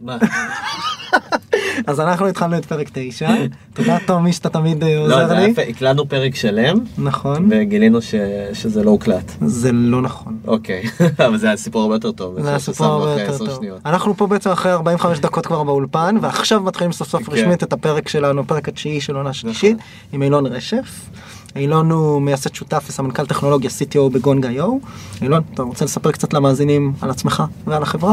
מה? אז אנחנו התחלנו את פרק 9, תודה תומי שאתה תמיד אה, לא, עוזר לי. היה יפה, הקלטנו פרק שלם, נכון, וגילינו שזה לא הוקלט. זה לא נכון. אוקיי, אבל זה היה סיפור הרבה יותר טוב. זה הסיפור הרבה אחרי יותר טוב. אנחנו פה בעצם אחרי 45 דקות כבר באולפן, ועכשיו מתחילים סוף סוף כן. רשמית את הפרק שלנו, הפרק התשיעי של עונה שלישית, נכון. עם אילון רשף. אילון הוא מייסד שותף וסמנכ"ל טכנולוגיה CTO בגונג.io. אילון, אתה רוצה לספר קצת למאזינים על עצמך ועל החברה?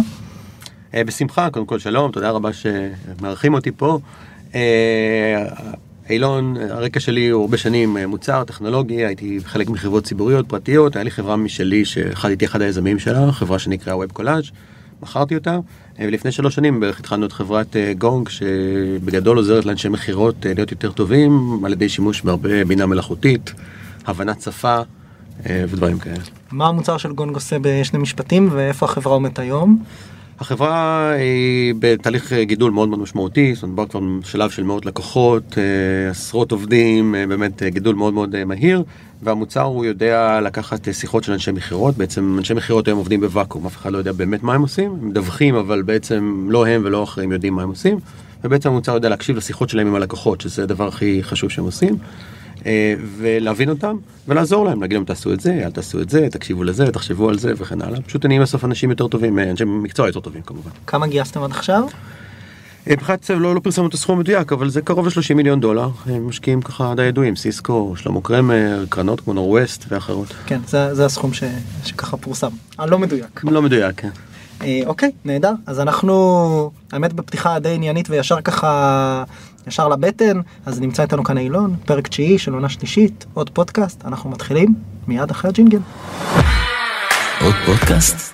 אה, בשמחה, קודם כל שלום, תודה רבה שמארחים אותי פה. אה, אילון, הרקע שלי הוא הרבה שנים אה, מוצר, טכנולוגי, הייתי חלק מחברות ציבוריות פרטיות, היה לי חברה משלי שהייתי אחד היזמים שלה, חברה שנקרא Web Collage, מכרתי אותה, אה, ולפני שלוש שנים בערך התחלנו את חברת גונג, שבגדול עוזרת לאנשי מכירות אה, להיות יותר טובים, על ידי שימוש בהרבה בינה מלאכותית, הבנת שפה ודברים כאלה. מה המוצר של גונג עושה בשני משפטים, ואיפה החברה עומדת היום? החברה היא בתהליך גידול מאוד מאוד משמעותי, זאת אומרת, כבר שלב של מאות לקוחות, אה, עשרות עובדים, אה, באמת אה, גידול מאוד מאוד אה, מהיר, והמוצר הוא יודע לקחת אה, שיחות של אנשי מכירות, בעצם אנשי מכירות היום עובדים בוואקום, אף אחד לא יודע באמת מה הם עושים, הם מדווחים, אבל בעצם לא הם ולא אחרים יודעים מה הם עושים, ובעצם המוצר יודע להקשיב לשיחות שלהם עם הלקוחות, שזה הדבר הכי חשוב שהם עושים. אה, ולהבין אותם ולעזור להם, להגיד להם תעשו את זה, אל תעשו את זה, תקשיבו לזה, תחשבו על זה וכן הלאה. פשוט נהיים בסוף אנשים יותר טובים, אה, אנשי מקצוע יותר טובים כמובן. כמה גייסתם עד עכשיו? אה, מבחינת לא, לא פרסמנו את הסכום המדויק, אבל זה קרוב ל-30 מיליון דולר. אה, משקיעים ככה די ידועים, סיסקו, שלמה קרמר, קרנות כמו נורווסט ואחרות. כן, זה, זה הסכום ש, שככה פורסם. הלא מדויק. לא מדויק, כן. אה, אוקיי, נהדר. אז אנחנו, האמת בפתיחה די עניינית וישר ככה, ישר לבטן, אז נמצא איתנו כאן אילון, פרק תשיעי של עונה שלישית, עוד פודקאסט, אנחנו מתחילים מיד אחרי הג'ינגל. עוד פודקאסט?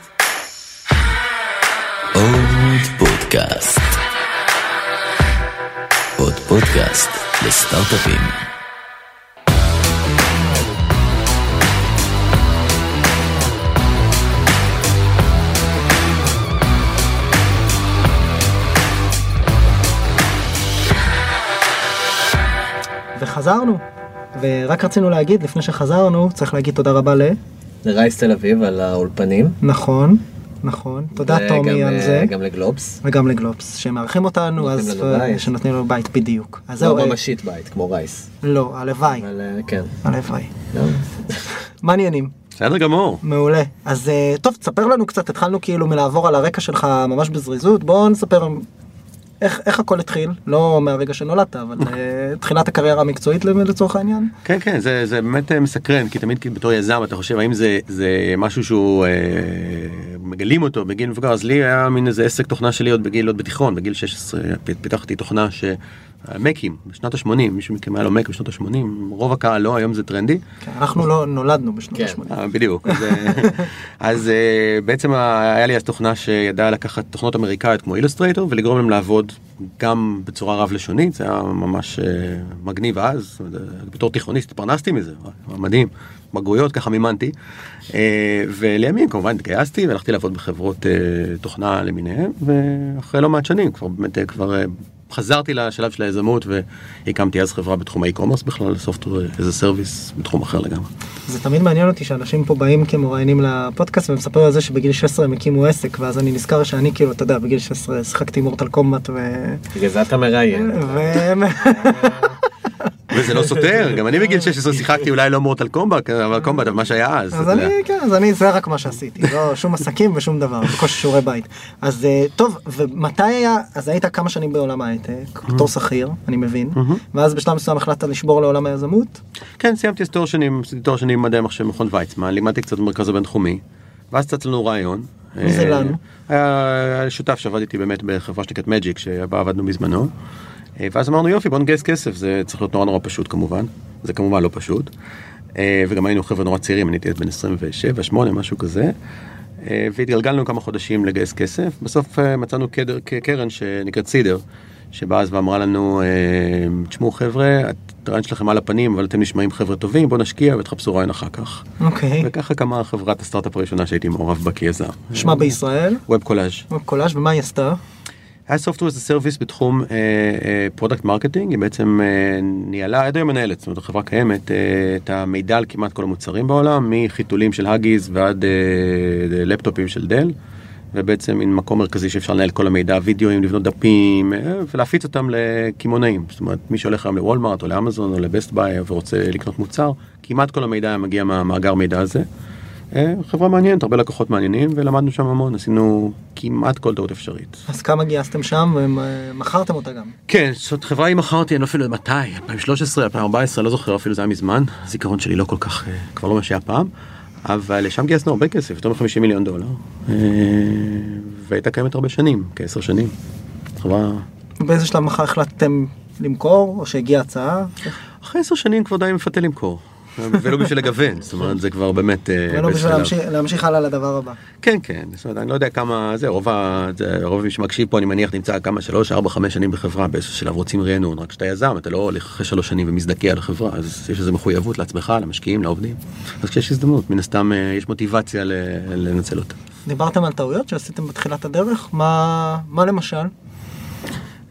עוד פודקאסט. עוד פודקאסט לסטארט-אפים. וחזרנו. ורק רצינו להגיד, לפני שחזרנו, צריך להגיד תודה רבה ל... לרייס תל אביב על האולפנים. נכון, נכון. תודה וגם, טומי על אה, זה. גם לגלובס. וגם לגלובס, שמארחים אותנו, אז. שנותנים לנו בית בדיוק. אז לא זהו, אה, ממשית בית, כמו רייס. לא, הלוואי, אבל אה, כן. הלוואי. לא. מעניינים. בסדר גמור. מעולה. אז אה, טוב, תספר לנו קצת, התחלנו כאילו מלעבור על הרקע שלך ממש בזריזות, בוא נספר איך, איך הכל התחיל, לא מהרגע שנולדת, אבל אה, תחילת הקריירה המקצועית לצורך העניין. כן, כן, זה, זה באמת אה, מסקרן, כי תמיד כאילו בתור יזם אתה חושב האם זה, זה משהו שהוא, אה, מגלים אותו בגיל מבוגר, אז לי היה מין איזה עסק תוכנה שלי עוד בגיל, עוד בתיכון, בגיל 16 פ- פיתחתי תוכנה ש... מקים, בשנות ה-80, מישהו מכם היה לו מק בשנות ה-80, רוב הקהל לא, היום זה טרנדי. כן, אנחנו לא נולדנו בשנות כן. ה-80. אה, בדיוק. אז, אה, אה, בעצם היה לי אז תוכנה שידעה לקחת תוכנות אמריקאיות כמו אילוסטרייטור ולגרום להם לעבוד גם בצורה רב לשונית, זה היה ממש מגניב אז, בתור תיכוניסט התפרנסתי מזה, מדהים, בגרויות ככה מימנתי. ולימים כמובן התגייסתי והלכתי לעבוד בחברות תוכנה למיניהם, ואחרי לא מעט שנים כבר באמת כבר חזרתי לשלב של היזמות והקמתי אז חברה בתחום האי-קומרס בכלל, as a service בתחום אחר לגמרי. זה תמיד מעניין אותי שאנשים פה באים כמרואיינים לפודקאסט ומספרים על זה שבגיל 16 הם הקימו עסק ואז אני נזכר שאני כאילו אתה יודע בגיל 16 שיחקתי מורטל קומבט ו... בגלל זה אתה מראיין. וזה לא סותר, גם אני בגיל 16 שיחקתי אולי לא מורטל קומבט, אבל קומבט, אבל מה שהיה אז. אז. אני כן אז אני זה רק מה שעשיתי לא שום עסקים ושום דבר בקושי שיעורי בית אז אה, טוב ומתי היה אז היית כמה שנים בעולם ההייטק בתור שכיר אני מבין ואז בשלב מסוים החלטת לשבור לעולם היזמות כן, סיימתי תואר שני, עשיתי תואר שני במדעי המחשב במכון ויצמן, לימדתי קצת במרכז הבינתחומי, ואז צץ לנו רעיון. מי זה אה, לנו? היה שותף שעבד איתי באמת בחברה שנקראת מג'יק, שבה עבדנו בזמנו. אה, ואז אמרנו יופי בוא נגייס כסף, זה צריך להיות נורא נורא פשוט כמובן, זה כמובן לא פשוט. אה, וגם היינו חבר'ה נורא צעירים, אני הייתי בן 27, 8, משהו כזה. אה, והתגלגלנו כמה חודשים לגייס כסף, בסוף מצאנו קדר- קרן שנקראת סידר, שבאה אז ואמרה לנו, תשמעו חבר'ה, הרעיון שלכם על הפנים, אבל אתם נשמעים חבר'ה טובים, בואו נשקיע ותחפשו רעיון אחר כך. אוקיי וככה קמה חברת הסטארט-אפ הראשונה שהייתי מעורב בה כיזם. שמה בישראל WebCollage. קולאז' ומה היא עשתה Software as a Service בתחום product marketing, היא בעצם אה, ניהלה, עד היום מנהלת, זאת אומרת החברה קיימת, אה, את המידע על כמעט כל המוצרים בעולם, מחיתולים של האגיז ועד אה, לפטופים של דל. ובעצם מין מקום מרכזי שאפשר לנהל כל המידע, וידאוים, לבנות דפים, אה, ולהפיץ אותם לקמעונאים. זאת אומרת, מי שהולך היום לוולמארט או לאמזון או לבסט ביי ורוצה לקנות מוצר, כמעט כל המידע היה מגיע מהמאגר מידע הזה. אה, חברה מעניינת, הרבה לקוחות מעניינים, ולמדנו שם המון, עשינו כמעט כל טעות אפשרית. אז כמה גייסתם שם ומכרתם אותה גם? כן, זאת חברה היא מכרתי, אני לא אפילו יודע מתי, 2013, 2014, לא זוכר אפילו, זה היה מזמן, הזיכרון שלי לא כל כך, אה, כבר לא מה שהיה פעם, אבל שם גייסנו הרבה כסף, יותר מ-50 מיליון דולר, אה, והייתה קיימת הרבה שנים, כעשר שנים. חברה... באיזה שלב מחר החלטתם למכור, או שהגיעה הצעה? אחרי עשר שנים כבר די מפתה למכור. ולא בשביל לגוון, זאת אומרת זה כבר באמת... אה, ולא בשביל להמשיך- הלאה לדבר הבא. כן, כן, זאת אומרת, אני לא יודע כמה, זה, רוב, מי שמקשיב פה, אני מניח, נמצא כמה, שלוש, ארבע, חמש שנים בחברה, באיזשהו שלב רוצים רענון, רק כשאתה יזם, אתה לא הולך אחרי שלוש שנים ומזדכה על החברה, אז יש איזו מחויבות לעצמך, למשקיעים, לעובדים. אז כשיש הזדמנות, מן הסתם אה, יש מוטיבציה לנצל אותה. דיברתם על טעויות שעשיתם בתחילת הדרך? מה, מה למשל?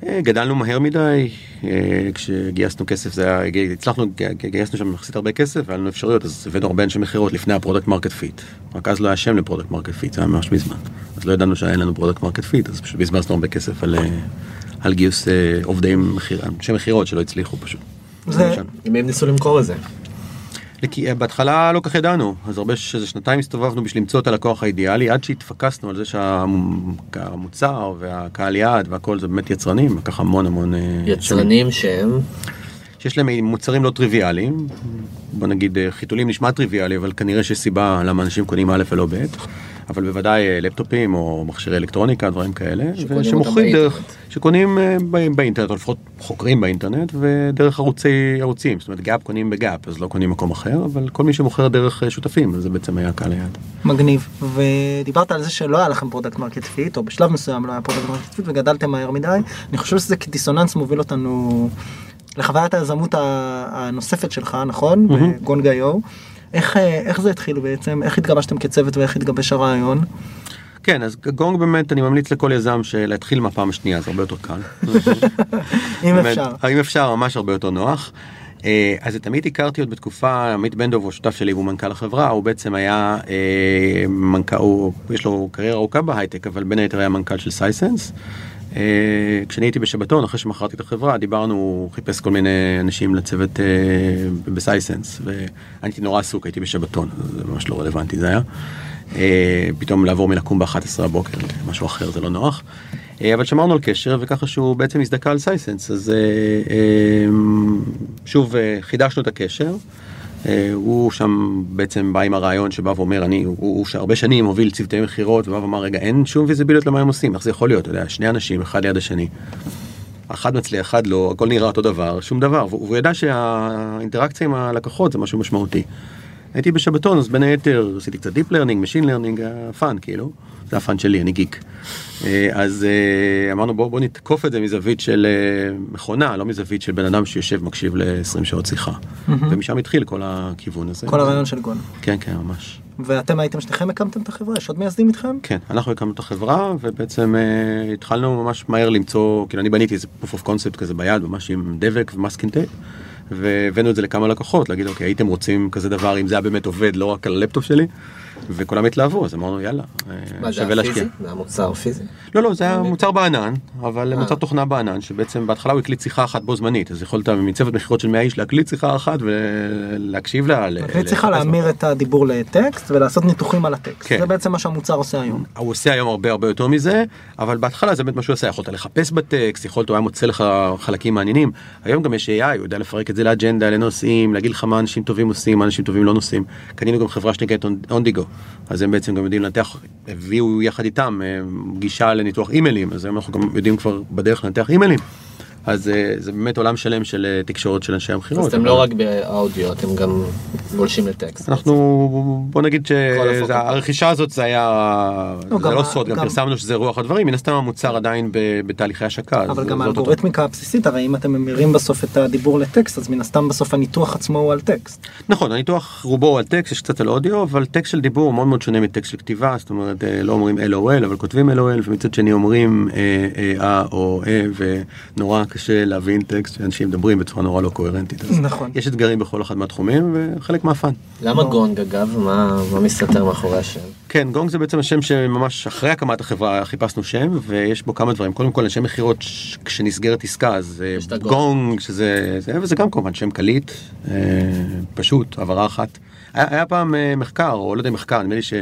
אה, גדלנו מהר מדי, אה, כשגייסנו כסף זה היה, הצלחנו, גייסנו שם יחסית הרבה כסף, והיה לנו אפשרויות, אז הבאנו הרבה אנשי מכירות לפני ה product market fit. רק אז לא היה שם ל product market fit, זה היה ממש מזמן. אז לא ידענו שאין לנו product market fit, אז פשוט בזבזנו הרבה כסף על, אה, על גיוס עובדי מכירה, אנשי מכירות שלא הצליחו פשוט. זה- מי הם ניסו למכור את זה? כי אה, בהתחלה לא כל כך ידענו, אז הרבה, איזה שנתיים הסתובבנו בשביל למצוא את הלקוח האידיאלי, עד שהתפקסנו על זה שהמוצר והקהל יעד והכל זה באמת יצרנים, לקח המון המון... אה. יצרנים שהם... שיש להם מוצרים לא טריוויאליים, בוא נגיד אה, חיתולים נשמע טריוויאלי, אבל כנראה שיש סיבה למה אנשים קונים א' ולא ב', אבל בוודאי אה, לפטופים או מכשירי אלקטרוניקה, דברים כאלה, אותם דרך. שקונים אה, באינטרנט, או לפחות חוקרים באינטרנט, ודרך ערוצי ערוצים, זאת אומרת גאפ קונים בגאפ, אז לא קונים מקום אחר, אבל כל מי שמוכר דרך אה, שותפים, אז זה בעצם היה קהל היעד. מגניב. ודיברת על זה שלא היה לכם product market fit, או בשלב מסוים לא היה product market fit, וגדלתם מהר מדי. אני חושב שזה כדיסוננס מוביל אותנו לחוויית היזמות הנוספת שלך, נכון? איך, אה, איך זה התחיל בעצם? איך התגבשתם כצוות ואיך התגבש הרעיון? כן, אז גונג באמת, אני ממליץ לכל יזם להתחיל מהפעם השנייה, זה הרבה יותר קל. אם באמת, אפשר. אם אפשר, ממש הרבה יותר נוח. אה, אז את עמית הכרתי עוד בתקופה, עמית בנדוב הוא שותף שלי והוא מנכ"ל החברה, הוא בעצם היה אה, מנכ"ל, הוא, יש לו קריירה ארוכה בהייטק, אבל בין היתר היה מנכ"ל של סייסנס. אה, כשאני הייתי בשבתון, אחרי שמכרתי את החברה, דיברנו, הוא חיפש כל מיני אנשים לצוות אה, בסייסנס, ואני הייתי נורא עסוק, הייתי בשבתון, זה ממש לא רלוונטי זה היה. אה, פתאום לעבור מלקום ב-11 הבוקר, משהו אחר, זה לא נוח. אבל שמרנו על קשר, וככה שהוא בעצם הזדכה על סייסנס, אז שוב חידשנו את הקשר. אה, הוא שם בעצם בא עם הרעיון שבא ואומר, אני, הוא, הוא שהרבה שנים הוביל צוותי מכירות, ובא ואמר, רגע, אין שום ויזיביליות למה הם עושים, איך זה יכול להיות, אתה יודע, שני אנשים, אחד ליד השני. אחד מצליח, אחד לא, הכל נראה אותו דבר, שום דבר, והוא והוא ידע שהאינטראקציה עם הלקוחות זה משהו משמעותי. הייתי בשבתון, אז בין היתר עשיתי קצת Learning, Machine Learning, היה fun כאילו, זה ה fun שלי, אני גיק. אה, אז אה, אמרנו בוא, בוא נתקוף את זה מזווית של אה, מכונה, לא מזווית של בן אדם שיושב מקשיב ל-20 שעות שיחה. ומשם התחיל כל הכיוון הזה. כל הרעיון של גונג. כן, כן, ממש. ואתם הייתם שניכם הקמתם את החברה? יש עוד מייסדים איתכם? כן, אנחנו הקמנו את החברה ובעצם אה, התחלנו ממש מהר למצוא, כאילו אני בניתי איזה proof of concept כזה ביד, ממש עם דבק ו masking tape. והבאנו את זה לכמה לקוחות, להגיד אוקיי, הייתם רוצים כזה דבר, אם זה היה באמת עובד לא רק על הלפטופ שלי, וכולם התלהבו, אז אמרנו יאללה, אה, מה שווה להשקיע. פיזי? זה היה מוצר פיזי? לא, לא, זה היה מוצר בענן, אבל אה. מוצר תוכנה בענן, שבעצם בהתחלה הוא הקליט שיחה אחת בו זמנית, אז יכולת מצוות מכירות של 100 איש להקליט שיחה אחת ולהקשיב לה. צריכה לחפש להמיר את הדיבור לטקסט ולעשות ניתוחים על הטקסט. כן. זה בעצם מה שהמוצר עושה היום. הוא עושה היום הרבה הרבה יותר מזה, אבל בהתחלה זה באמת מה שהוא עושה, יכולת לחפש בטקסט, יכולת, הוא היה מוצא לך חלקים מעניינים. היום גם יש AI, הוא יודע לפרק את זה לאג'נדה, לנושאים, להגיד לך מה אנשים טובים עושים, מה אנשים טובים לא נושאים. קנינו גם חברה שנקראת אונדיגו, אז הם בעצם גם יודעים לנתח, הביאו יחד איתם אה, גישה לניתוח אימיילים, אז היום אנחנו גם יודעים כבר בדרך לנתח אימיילים. אז אה, זה באמת עולם שלם של אה, תקשורת של אנשי המכירות. אז אתם לא רק באודיו, אתם גם גולשים לטקסט. אנחנו בוא נגיד. שהרכישה הזאת זה היה לא, זה גם לא סוד גם פרסמנו שזה רוח הדברים מן הסתם המוצר עדיין בתהליכי השקה. אבל גם אותו- האלגוריתמיקה הבסיסית, הרי אם אתם ממירים בסוף את הדיבור לטקסט, אז מן הסתם בסוף הניתוח עצמו הוא על טקסט. נכון הניתוח רובו על טקסט יש קצת על אודיו אבל טקסט של דיבור מאוד מאוד שונה מטקסט של כתיבה זאת אומרת אה, לא אומרים LOL אבל כותבים LOL ומצד שני אומרים אה אה אה או אה ונורא קשה להבין טקסט שאנשים מדברים בצורה נורא לא קוהרנטית. נכון. יש אתגרים בכל אחד מהתחומים וחלק חלק מהפאן. למה גונג אגב? מה מה מסתתר מאחורי השם? כן, גונג זה בעצם השם שממש אחרי הקמת החברה חיפשנו שם, ויש בו כמה דברים. קודם כל, אנשי מכירות, כשנסגרת עסקה, אז אה. גונג, שזה, זה, וזה גם כמובן שם קליט, אה, פשוט, הבהרה אחת. היה, היה פעם אה, מחקר, או לא יודע מחקר, נדמה לי ש...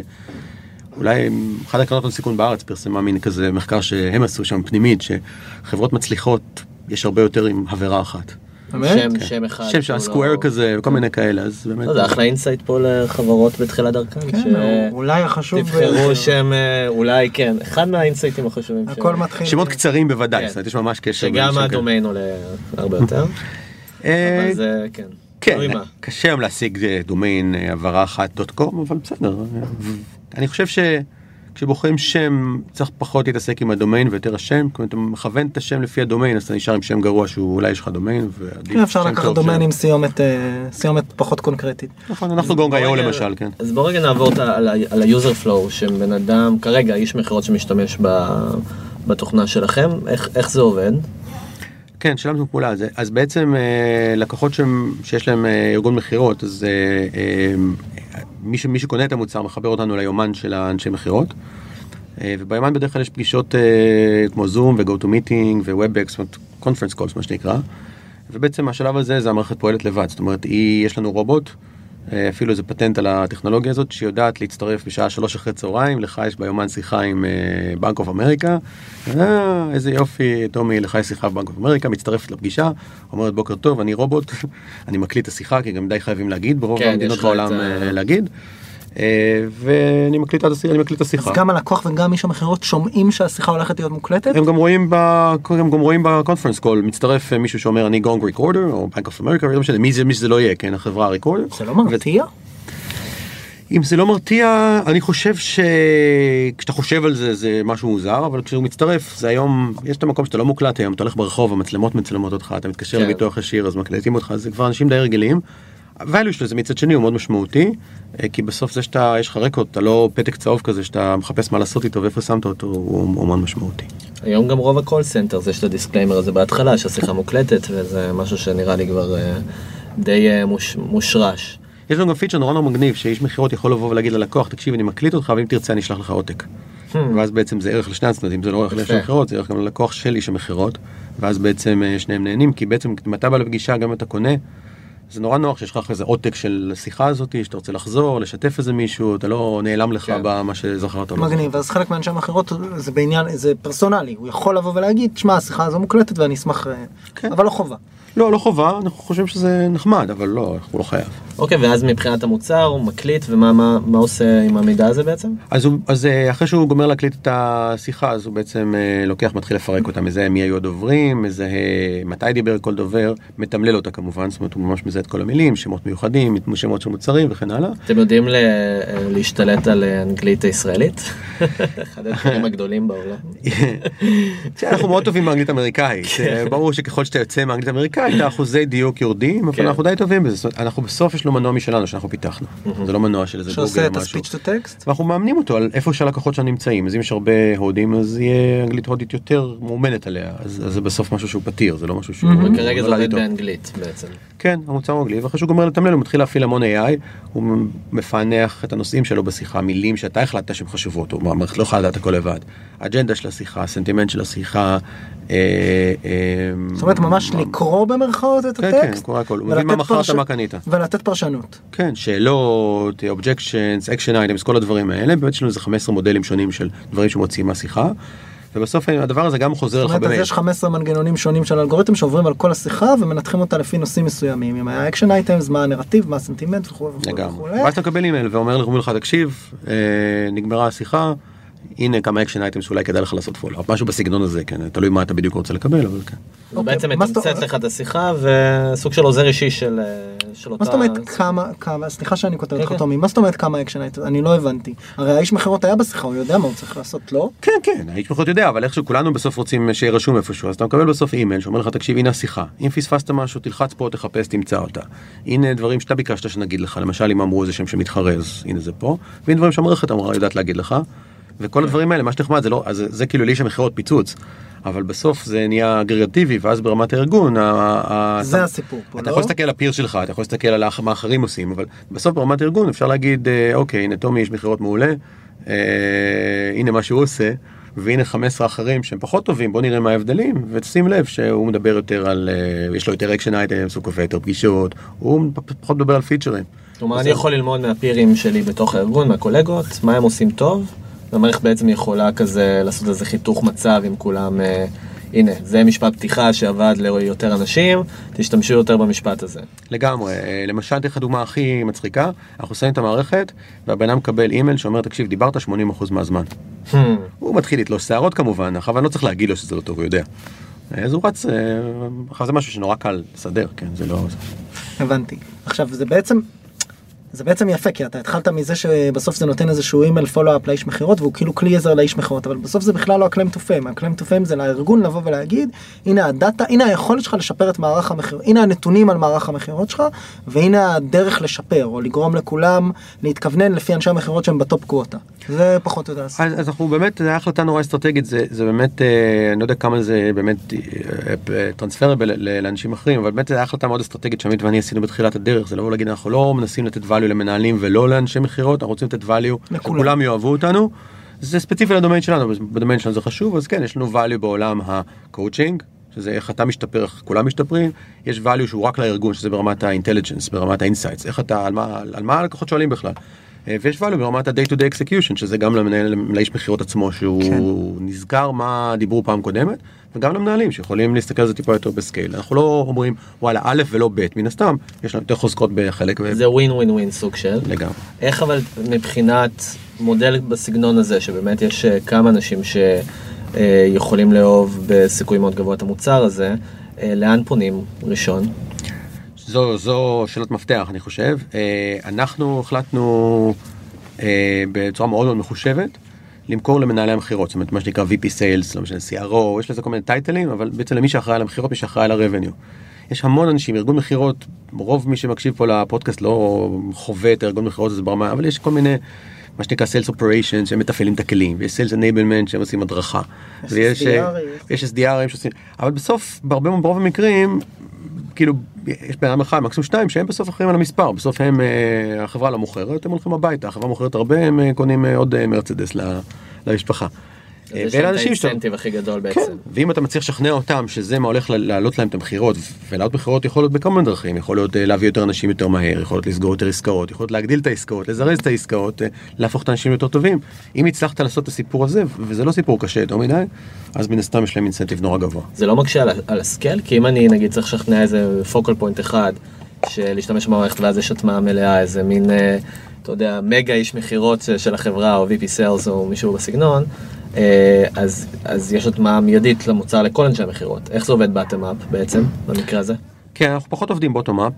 אולי אחת הקרנות הון סיכון בארץ פרסמה מין כזה מחקר שהם עשו שם פנימית, שחברות מצליחות, יש הרבה יותר עם הברה אחת. באמת? שם כן. שם אחד. שם של שהוא ה Square לא- כזה, וכל מיני כאלה, אז באמת... לא, זה אחלה insight פה לחברות בתחילת דרכן. ש- כן, אולי החשוב... תבחרו שם אה, אולי כן אחד מהאינסייטים החשובים. ש- הכל מתחיל. שמות קצרים בוודאי, כן. זאת אומרת, יש ממש קשר. שגם. הדומיין עולה הרבה יותר. אה, אבל זה כן. כן. קשה היום להשיג דומיין אה, הברה אחת dot com, אבל בסדר. אני חושב שכשבוחרים שם צריך פחות להתעסק עם הדומיין ויותר השם, כלומר אתה מכוון את השם לפי הדומיין אז אתה נשאר עם שם גרוע שהוא אולי יש לך דומיין. כן, אפשר שם לקחת דומיין. עם סיומת, אה, סיומת פחות קונקרטית. נכון, אנחנו גונג איו רגע- למשל, כן. אז בוא רגע נעבור על ה user flow שבן אדם כרגע איש מכירות שמשתמש בתוכנה שלכם איך איך זה עובד. כן, שלמנו פעולה זה. אז בעצם אה, לקוחות שהם, שיש להם אה, ארגון מכירות, אז אה, אה, מי, ש, מי שקונה את המוצר מחבר אותנו ליומן של האנשי מכירות. אה, וביומן בדרך כלל יש פגישות אה, כמו Zoom meeting ו-WebEx, זאת אומרת conference calls מה שנקרא. ובעצם השלב הזה זה המערכת פועלת לבד, זאת אומרת היא, יש לנו רובוט, אפילו איזה פטנט על הטכנולוגיה הזאת שיודעת להצטרף בשעה שלוש אחרי צהריים, לך יש ביומן שיחה עם בנק אוף אמריקה, אה, איזה יופי, טומי, לך יש שיחה בבנק אוף אמריקה, מצטרפת לפגישה, אומרת בוקר טוב, אני רובוט, אני מקליט את השיחה, כי גם די חייבים להגיד, ברוב כן, המדינות בעולם את ה- אה, להגיד, אה, ואני מקליט את השיחה, אני מקליט את אז. גם הלקוח וגם איש המכירות שומעים שהשיחה הולכת להיות מוקלטת? הם גם רואים ב... הם גם רואים ב conference call מצטרף אה, מישהו שאומר אני גונג recorder או בנק אוף אמריקה לא משנה מי זה מי שזה לא יהיה כן החברה ה recorder. זה לא מרתיע? אם זה לא מרתיע אני חושב שכשאתה חושב על זה זה משהו מוזר אבל כשהוא מצטרף זה היום יש את המקום שאתה לא מוקלט היום אתה הולך ברחוב המצלמות מצלמות אותך אתה מתקשר כן. לביטוח ישיר אז מקליטים אותך זה כבר אנשים די רגילים. ה value של זה מצד שני הוא מאוד משמעותי אה, כי בסוף זה שאתה יש לך record אתה לא פתק צהוב כזה שאתה מחפש מה לעשות איתו ואיפה שמת אותו הוא, הוא מאוד משמעותי. היום גם רוב ה call center זה יש את ה disclaimer הזה בהתחלה שהשיחה מוקלטת וזה משהו שנראה לי כבר אה, די אה, מוש- מושרש. יש לנו גם פיצ'ר נורא נורא מגניב שאיש מכירות יכול לבוא ולהגיד ללקוח תקשיב אני מקליט אותך ואם תרצה אני אשלח לך עותק. ואז בעצם זה ערך לשני הצדדים זה לא ערך לאיש. המכירות זה ערך גם ללקוח של איש המכירות ואז בעצם שניהם נהנים כי בעצם אם אתה בא לפגישה גם אתה קונה. זה נורא נוח שיש לך איזה עותק של השיחה הזאת שאתה רוצה לחזור לשתף איזה מישהו אתה לא נעלם לך כן. במה שזכרת. מגניב, אז חלק מהאנשי המכירות זה בעניין, זה פרסונלי, הוא יכול לבוא ולהגיד, שמע השיחה הזו מוקלטת ואני אשמח, אה, כן. אבל לא חובה. לא לא חובה אנחנו חושבים שזה נחמד אבל לא הוא לא חייב. אוקיי ואז מבחינת המוצר הוא מקליט ומה מה מה עושה עם המידע הזה בעצם? אז, הוא, אז אה, אחרי שהוא גומר להקליט את השיחה אז הוא בעצם אה, לוקח מתחיל לפרק אותה מזהה מי היו הדוברים מזהה מתי דיבר כל דובר מתמלל אותה כמובן זאת אומרת הוא ממש מזהה את כל המילים שמות מיוחדים שמות של מוצרים וכן הלאה. אתם יודעים ל- אה, להשתלט על אנגלית הישראלית? אחד הדברים הגדולים בעולם. אנחנו מאוד טובים באנגלית אמריקאית אה, ברור שככל שאתה יוצא מאנגלית אמריקאית האחוזי דיוק יורדים אבל כן. אנחנו די טובים בזה אנחנו בסוף יש לו מנוע משלנו שאנחנו פיתחנו זה לא מנוע של איזה שעושה גוגל את או משהו. הספיץ' טו טקסט? ואנחנו מאמנים אותו על איפה שהלקוחות שלנו נמצאים אז אם יש הרבה הודים אז יהיה אנגלית הודית יותר מאומנת עליה אז, זה בסוף משהו שהוא פתיר זה לא משהו שהוא וכרגע זה נולד עובד. באנגלית בעצם. כן המוצר הוא אנגלי ואחרי שהוא גומר לתמלל הוא מתחיל להפעיל המון AI הוא מפענח את הנושאים שלו בשיחה מילים שאתה החלטת שהן חשובות הוא המערכת לא יכולה לדעת הכל לבד אג'נדה של השיחה הסנטימנט של השיחה. אה, אה, זאת אומרת ממש לקרוא במרכאות את כן, כן, הטקסט? קורא הכל. הוא מבין מה מכרת, מה קנית. ולתת פרשנות. כן, שאלות, objections, action items, כל הדברים האלה, באמת יש לנו איזה 15 מודלים שונים של דברים שמוציאים מהשיחה, ובסוף הדבר הזה גם חוזר זאת לך אומרת, אז במייל. יש 15 מנגנונים שונים של אלגוריתם שעוברים על כל השיחה ומנתחים אותה לפי נושאים מסוימים. אם היה action items, מה הנרטיב, מה הסנטימנט וכו' וכו' לגמרי. ואז אתה מקבל אימייל ואומר לך, תקשיב, אה, נגמרה השיחה, הנה כמה action items שאולי כדאי לך לעשות follow up, משהו בסגנון הזה, כן, תלוי מה אתה בדיוק רוצה לקבל, אבל כן. הוא אוקיי, בעצם מתמצת? לך את השיחה וסוג של עוזר אישי של אותה... מה זאת אומרת כמה, כמה, סליחה שאני קוטע אותך כן. טומי, מה זאת אומרת כמה action items? אני לא הבנתי. הרי האיש מכירות היה בשיחה, הוא יודע מה הוא צריך לעשות, לא? כן, כן, האיש פחות יודע, אבל איכשהו כולנו בסוף רוצים שיהיה רשום איפשהו, אז אתה מקבל בסוף אימייל שאומר לך, תקשיב, הנה השיחה, אם פספסת משהו, תלחץ פה, תחפש, תמצא אותה. הנה דברים שאתה ביקשת שנגיד לך, למשל אם אמרו איזה שם שמתחרה, אז הנה זה פה, והנה דברים שהמערכת אמרה, יודעת להגיד לך, וכל הדברים האלה, מה שנחמד, זה לא, אז זה, כאילו לאיש המכירות פיצוץ, אבל בסוף זה נהיה אגרגטיבי, ואז ברמת הארגון, זה אתה- הסיפור פה, אתה לא? יכול להסתכל על הפיר שלך, אתה יכול להסתכל על מה אחרים עושים, אבל בסוף ברמת הארגון אפשר להגיד, אה, אוקיי, הנה טומי איש מכירות מעולה, אה, הנה מה שהוא עושה, והנה 15 אחרים שהם פחות טובים, בוא נראה מה ההבדלים, ותשים לב שהוא מדבר יותר על, אה, יש לו יותר action items, הוא קובע יותר פגישות, הוא פחות מדבר על פיצ'רים. כלומר, אני יכול ללמוד מה peers שלי בתוך הארגון, מהקולגות, מה הם עושים טוב, והמערכת בעצם יכולה כזה לעשות איזה חיתוך מצב עם כולם, אה, הנה, זה משפט פתיחה שעבד ליותר אנשים, תשתמשו יותר במשפט הזה. לגמרי, אה, למשל, אתן לך דוגמה הכי מצחיקה, אנחנו שמים את המערכת, והבן אדם מקבל אימייל שאומר, תקשיב, דיברת 80% מהזמן. Hmm, הוא מתחיל לתלוש שערות כמובן, אבל אני לא צריך להגיד לו שזה לא טוב, הוא יודע. אז הוא רץ, אה, עכשיו זה משהו שנורא קל לסדר, כן, זה לא... הבנתי. עכשיו זה בעצם, זה בעצם יפה כי אתה התחלת מזה שבסוף זה נותן איזשהו אימייל follow-up לאיש מכירות והוא כאילו כלי עזר לאיש מכירות אבל בסוף זה בכלל לא ה claim to fame, ה claim to fame זה לארגון לבוא ולהגיד הנה הדאטה, הנה היכולת שלך לשפר את מערך המכירות, הנה הנתונים על מערך המכירות שלך והנה הדרך לשפר או לגרום לכולם להתכוונן לפי אנשי המכירות שהם ב top quota. זה פחות או יותר. אז, אז אנחנו באמת, הייתה החלטה נורא אסטרטגית, זה, זה באמת, אה, אני לא יודע כמה זה באמת transferable לאנשים אחרים, אבל באמת הייתה החלטה מאוד אסטרטגית שעמית ואני עשינו בתחילת הדרך, זה לבוא ולהגיד אנחנו לא מנסים לתת value למנהלים ולא לאנשי מכירות, אנחנו רוצים לתת value, לכולם. שכולם יאהבו אותנו. זה ספציפי לדומיין שלנו, בדומיין שלנו זה חשוב, אז כן, יש לנו value בעולם הקואוצ'ינג, שזה איך אתה משתפר, איך כולם משתפרים, יש value שהוא רק לארגון, שזה ברמת ה intelligence, ברמת ה insights, איך אתה, על מה, על מה הלקוחות שואלים בכלל. אה, ויש value ברמת ה-day to day execution, שזה גם למנהל, לאיש מכירות עצמו, שהוא כן. נזכר מה דיברו פעם קודמת, וגם למנהלים שיכולים להסתכל על זה טיפה יותר ב scale. אנחנו לא אומרים וואלה א' ולא ב', מן הסתם, יש לנו יותר חוזקות בחלק, זה ווין ווין ווין סוג של. לגמרי. איך אבל מבחינת מודל בסגנון הזה, שבאמת יש אה, כמה אנשים שיכולים לאהוב בסיכוי מאוד גבוה את המוצר הזה, אה, לאן פונים ראשון? זו, זו שאלת מפתח אני חושב. אה, אנחנו החלטנו אה, בצורה מאוד מאוד מחושבת למכור למנהלי המכירות, זאת אומרת מה שנקרא VP Sales, לא משנה CRO, יש לזה כל מיני טייטלים, אבל בעצם למי שאחראי על המכירות, מי שאחראי על ה-revenue. יש המון אנשים, ארגון מכירות, רוב מי שמקשיב פה לפודקאסט לא חווה את הארגון מכירות הזה ברמה, אבל יש כל מיני, מה שנקרא Sales Operations שהם מתפעלים את הכלים, ויש Sales Enablement שהם עושים הדרכה. יש ויש, אה, SDR, SDRים שעושים, אבל בסוף, בהרבה, ברוב המקרים, כאילו, יש בן אדם אחד, מקסימום שניים, שהם בסוף אחראים על המספר, בסוף הם, אה, החברה לא מוכרת, הם הולכים הביתה, החברה מוכרת הרבה, הם אה, קונים עוד מרצדס למשפחה. אה, ואלה אנשים שאתה- האינסנטיב הכי גדול כן, בעצם. ואם אתה מצליח לשכנע אותם שזה מה הולך להעלות להם את המכירות, ולהעלות מכירות יכול להיות בכמה מיני דרכים, יכול להיות אה, להביא יותר אנשים יותר מהר, יכול להיות לסגור יותר עסקאות, יכול להיות להגדיל את העסקאות, לזרז את העסקאות, אה, להפוך את האנשים ליותר טובים. אם הצלחת לעשות את הסיפור הזה, וזה לא סיפור קשה יותר מדי, אז מן הסתם יש להם אינסנטיב נורא גבוה. זה לא מקשה על, על הסקל? כי אם אני נגיד צריך לשכנע איזה פוקל פוינט אחד, של במערכת ואז יש הטמעה מלאה, איזה מין, אה, אתה יודע, מגה איש מכירות של- החברה, או VP Sales או מישהו בסגנון, אה, אז, אז יש הטמעה מיידית למוצר לכל אנשי המכירות. איך זה עובד באטם אפ בעצם, במקרה הזה? כן, אנחנו פחות עובדים בוטום אפ.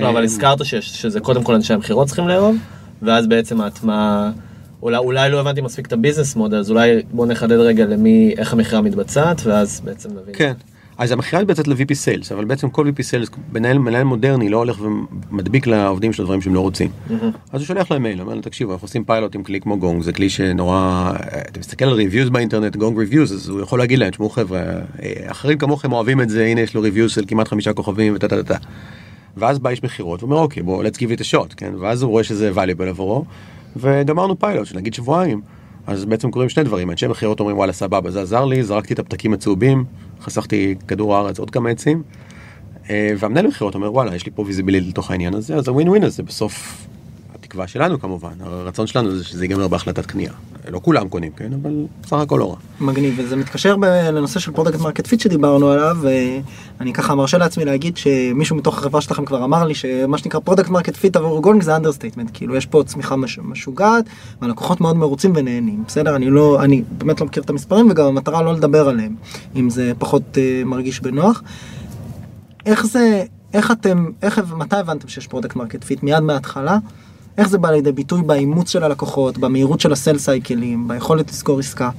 לא, אבל הזכרת שיש, שזה קודם כל אנשי המכירות צריכים לאהוב, ואז בעצם ההטמעה, אולי, אולי לא הבנתי מספיק את ה business model, אז אולי בוא נחדד רגע למי, איך המכירה מתבצעת, ואז בעצם נבין. כן. אז המכירה מתבצעת ל-VP Sales, אבל בעצם כל VP Sales, מנהל, מנהל מודרני לא הולך ומדביק לעובדים שלו דברים שהם לא רוצים. אז הוא שולח להם מייל, אומר להם, תקשיבו, אנחנו עושים פיילוט עם כלי כמו גונג, זה כלי שנורא, אתה מסתכל על reviews באינטרנט, גונג reviews, אז הוא יכול להגיד להם, תשמעו חבר'ה, אחרים כמוכם אוהבים את זה, הנה יש לו ריוויוז של כמעט חמישה כוכבים וטה טה טה. טה. ואז בא איש מכירות ואומר, אוקיי, בוא, let's give it a shot, כן? ואז הוא רואה שזה valuable עבורו, וגמרנו פיילוט של נגיד שבועיים. אז בעצם קורים שני דברים, אנשי מכירות אומרים וואלה סבבה זה עזר לי, זרקתי את הפתקים הצהובים, חסכתי כדור הארץ עוד כמה עצים, אה, והמנהל מכירות אומר וואלה יש לי פה ויזיבילית לתוך העניין הזה, אז הווין ווין הזה בסוף, התקווה שלנו כמובן, הרצון שלנו זה שזה ייגמר בהחלטת קנייה. לא כולם קונים, כן, אבל סך הכל לא רע. מגניב וזה מתקשר ב- לנושא של product market fit שדיברנו עליו ואני ככה מרשה לעצמי להגיד שמישהו מתוך החברה שלכם כבר אמר לי שמה שנקרא product market fit עבור גונג זה understatement כאילו יש פה צמיחה מש, משוגעת והלקוחות מאוד מרוצים ונהנים בסדר אני לא אני באמת לא מכיר את המספרים וגם המטרה לא לדבר עליהם אם זה פחות uh, מרגיש בנוח. איך זה איך אתם איך מתי הבנתם שיש product market fit מיד מההתחלה. איך זה בא לידי ביטוי באימוץ של הלקוחות, במהירות של הסל סייקלים, ביכולת לסגור עסקה.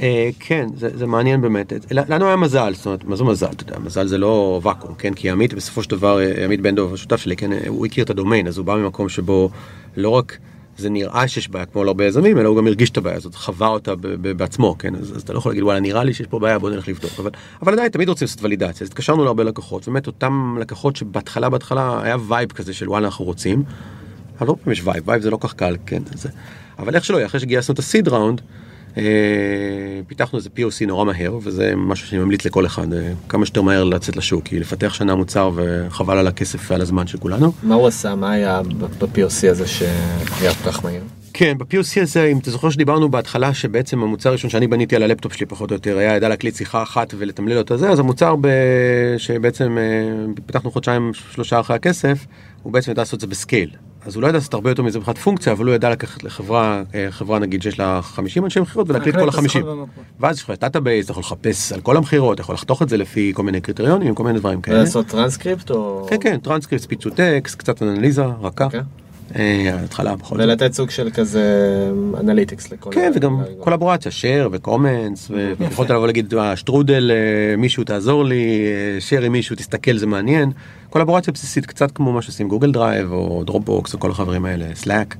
אה, כן, זה, מעניין באמת. לנו היה מזל, זאת אומרת, מה זה מזל? אתה יודע, מזל זה לא ואקום, כן? כי עמית בסופו של דבר, אה, עמית בן דב, השותף שלי, כן, אה, הוא הכיר את הדומיין, אז הוא בא ממקום שבו לא רק זה נראה שיש בעיה כמו להרבה יזמים, אלא הוא גם הרגיש את הבעיה הזאת, חווה אותה בעצמו, כן? אז, אתה לא יכול להגיד, וואלה, נראה לי שיש פה בעיה, בוא נלך לבדוק. אבל עדיין, תמיד רוצים לעשות ולידציה. אז התקשרנו להרבה לקוחות, באמת אותם לקוחות שבהתחלה, בהתחלה היה vibe כזה של וואלה, אנחנו רוצים. אבל לא פעם יש vibe, vibe זה לא כך קל, כן? זה... אבל איך שלא יהיה, אחרי שגייסנו את ה seed round, אה, פיתחנו איזה POC נורא מהר, וזה משהו שאני ממליץ לכל אחד, אה, כמה שיותר מהר לצאת לשוק, כי לפתח שנה מוצר וחבל על הכסף ועל הזמן של כולנו. מה הוא עשה? מה היה ב-POC הזה שהיה כל כך מהיר? כן, ב-POC הזה, אם אתה זוכר שדיברנו בהתחלה שבעצם המוצר הראשון שאני בניתי על הלפטופ שלי פחות או יותר, היה ידע להקליט שיחה אחת ולתמלל אותה זה, אז המוצר ב... שבעצם אה, פיתחנו חודשיים שלושה אחרי הכסף, הוא בעצם ידע לעשות את זה ב scale. אז הוא לא ידע לעשות הרבה יותר מזה מבחינת פונקציה, אבל הוא ידע לקחת לחברה, אה, חברה נגיד שיש לה 50 אנשי מכירות ולהקליט כל להקליט את ה-50. השיחות במקום. ואז יש לך database, אתה יכול לחפש על כל המכירות, אתה יכול לחתוך את זה לפי כל מיני קריטריונים, כל מיני דברים כאלה. לעשות טרנסקריפט או... כן, כן, טרנסקריפט, ספיץ' טו טקסט, קצת אנליזה, רכה. אה, התחלה בכל זאת. ולתת סוג של כזה analytics לכל... כן, וגם קולבורציה, share ו comments, ויכולת לבוא להגיד, "אה, שטרודל, אה, מישהו תעזור לי, share עם מישהו, תסתכל, זה מעניין. קולבורציה בסיסית, קצת כמו מה שעושים גוגל דרייב, או דרופבוקס, או כל החברים האלה, סלאק.